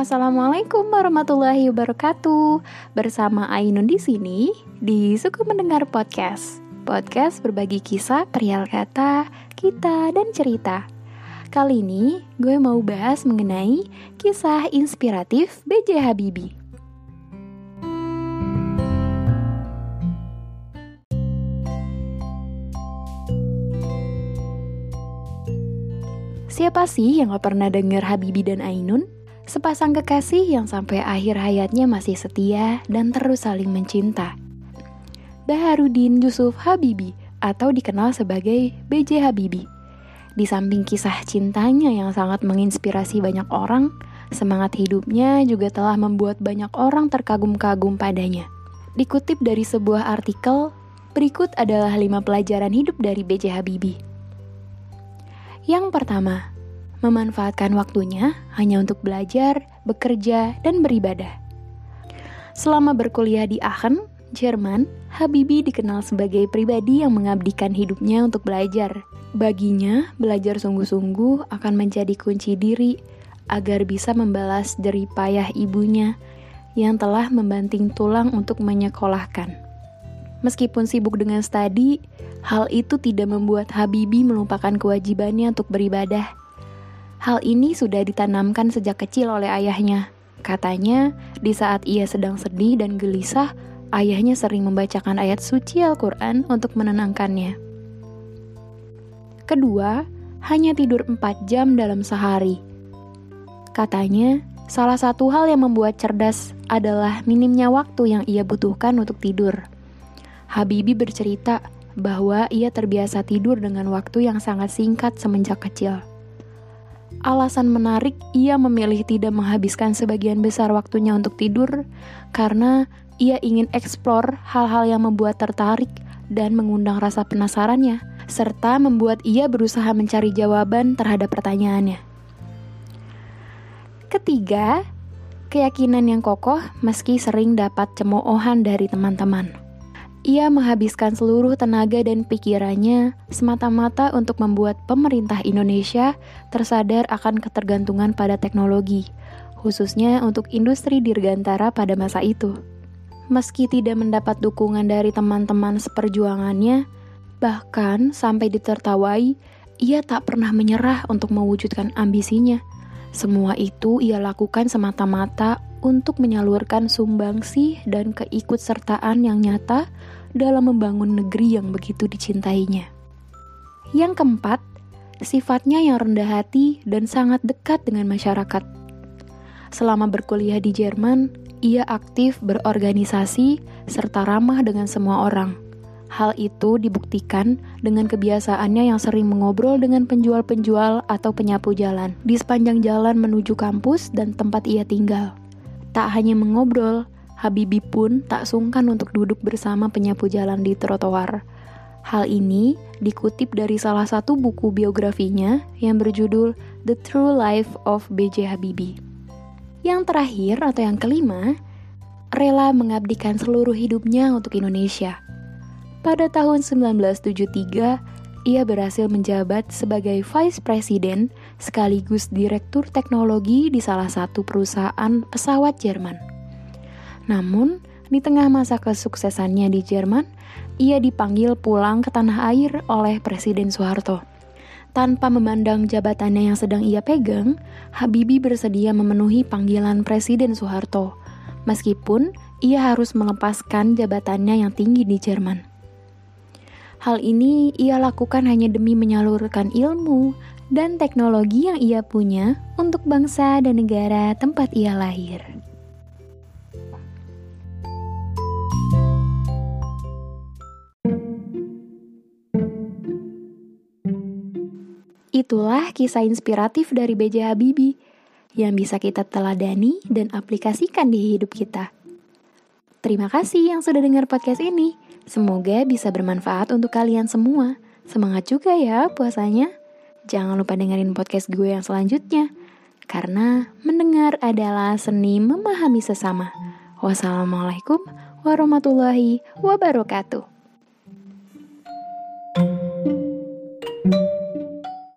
Assalamualaikum warahmatullahi wabarakatuh. Bersama Ainun di sini di Suku Mendengar Podcast. Podcast berbagi kisah, perihal kata, kita dan cerita. Kali ini gue mau bahas mengenai kisah inspiratif B.J. Habibie. Siapa sih yang gak pernah denger Habibie dan Ainun? Sepasang kekasih yang sampai akhir hayatnya masih setia dan terus saling mencinta. Baharudin Yusuf Habibi atau dikenal sebagai BJ Habibi. Di samping kisah cintanya yang sangat menginspirasi banyak orang, semangat hidupnya juga telah membuat banyak orang terkagum-kagum padanya. Dikutip dari sebuah artikel, berikut adalah lima pelajaran hidup dari BJ Habibi. Yang pertama, memanfaatkan waktunya hanya untuk belajar, bekerja, dan beribadah. Selama berkuliah di Aachen, Jerman, Habibie dikenal sebagai pribadi yang mengabdikan hidupnya untuk belajar. Baginya, belajar sungguh-sungguh akan menjadi kunci diri agar bisa membalas jerih payah ibunya yang telah membanting tulang untuk menyekolahkan. Meskipun sibuk dengan studi, hal itu tidak membuat Habibie melupakan kewajibannya untuk beribadah. Hal ini sudah ditanamkan sejak kecil oleh ayahnya. Katanya, di saat ia sedang sedih dan gelisah, ayahnya sering membacakan ayat suci Al-Quran untuk menenangkannya. Kedua, hanya tidur 4 jam dalam sehari. Katanya, salah satu hal yang membuat cerdas adalah minimnya waktu yang ia butuhkan untuk tidur. Habibi bercerita bahwa ia terbiasa tidur dengan waktu yang sangat singkat semenjak kecil alasan menarik ia memilih tidak menghabiskan sebagian besar waktunya untuk tidur karena ia ingin eksplor hal-hal yang membuat tertarik dan mengundang rasa penasarannya, serta membuat ia berusaha mencari jawaban terhadap pertanyaannya. Ketiga, keyakinan yang kokoh meski sering dapat cemoohan dari teman-teman. Ia menghabiskan seluruh tenaga dan pikirannya semata-mata untuk membuat pemerintah Indonesia tersadar akan ketergantungan pada teknologi, khususnya untuk industri dirgantara pada masa itu. Meski tidak mendapat dukungan dari teman-teman seperjuangannya, bahkan sampai ditertawai, ia tak pernah menyerah untuk mewujudkan ambisinya. Semua itu ia lakukan semata-mata untuk menyalurkan sumbangsi dan keikutsertaan yang nyata dalam membangun negeri yang begitu dicintainya. Yang keempat, sifatnya yang rendah hati dan sangat dekat dengan masyarakat. Selama berkuliah di Jerman, ia aktif berorganisasi serta ramah dengan semua orang. Hal itu dibuktikan dengan kebiasaannya yang sering mengobrol dengan penjual-penjual atau penyapu jalan di sepanjang jalan menuju kampus dan tempat ia tinggal. Tak hanya mengobrol, Habibi pun tak sungkan untuk duduk bersama penyapu jalan di trotoar. Hal ini dikutip dari salah satu buku biografinya yang berjudul The True Life of B.J. Habibie. Yang terakhir atau yang kelima, rela mengabdikan seluruh hidupnya untuk Indonesia. Pada tahun 1973, ia berhasil menjabat sebagai Vice President sekaligus Direktur Teknologi di salah satu perusahaan pesawat Jerman. Namun, di tengah masa kesuksesannya di Jerman, ia dipanggil pulang ke tanah air oleh Presiden Soeharto. Tanpa memandang jabatannya yang sedang ia pegang, Habibie bersedia memenuhi panggilan Presiden Soeharto, meskipun ia harus melepaskan jabatannya yang tinggi di Jerman. Hal ini ia lakukan hanya demi menyalurkan ilmu dan teknologi yang ia punya untuk bangsa dan negara tempat ia lahir. Itulah kisah inspiratif dari B.J. Habibie yang bisa kita teladani dan aplikasikan di hidup kita. Terima kasih yang sudah dengar podcast ini. Semoga bisa bermanfaat untuk kalian semua. Semangat juga ya puasanya. Jangan lupa dengerin podcast gue yang selanjutnya. Karena mendengar adalah seni memahami sesama. Wassalamualaikum warahmatullahi wabarakatuh.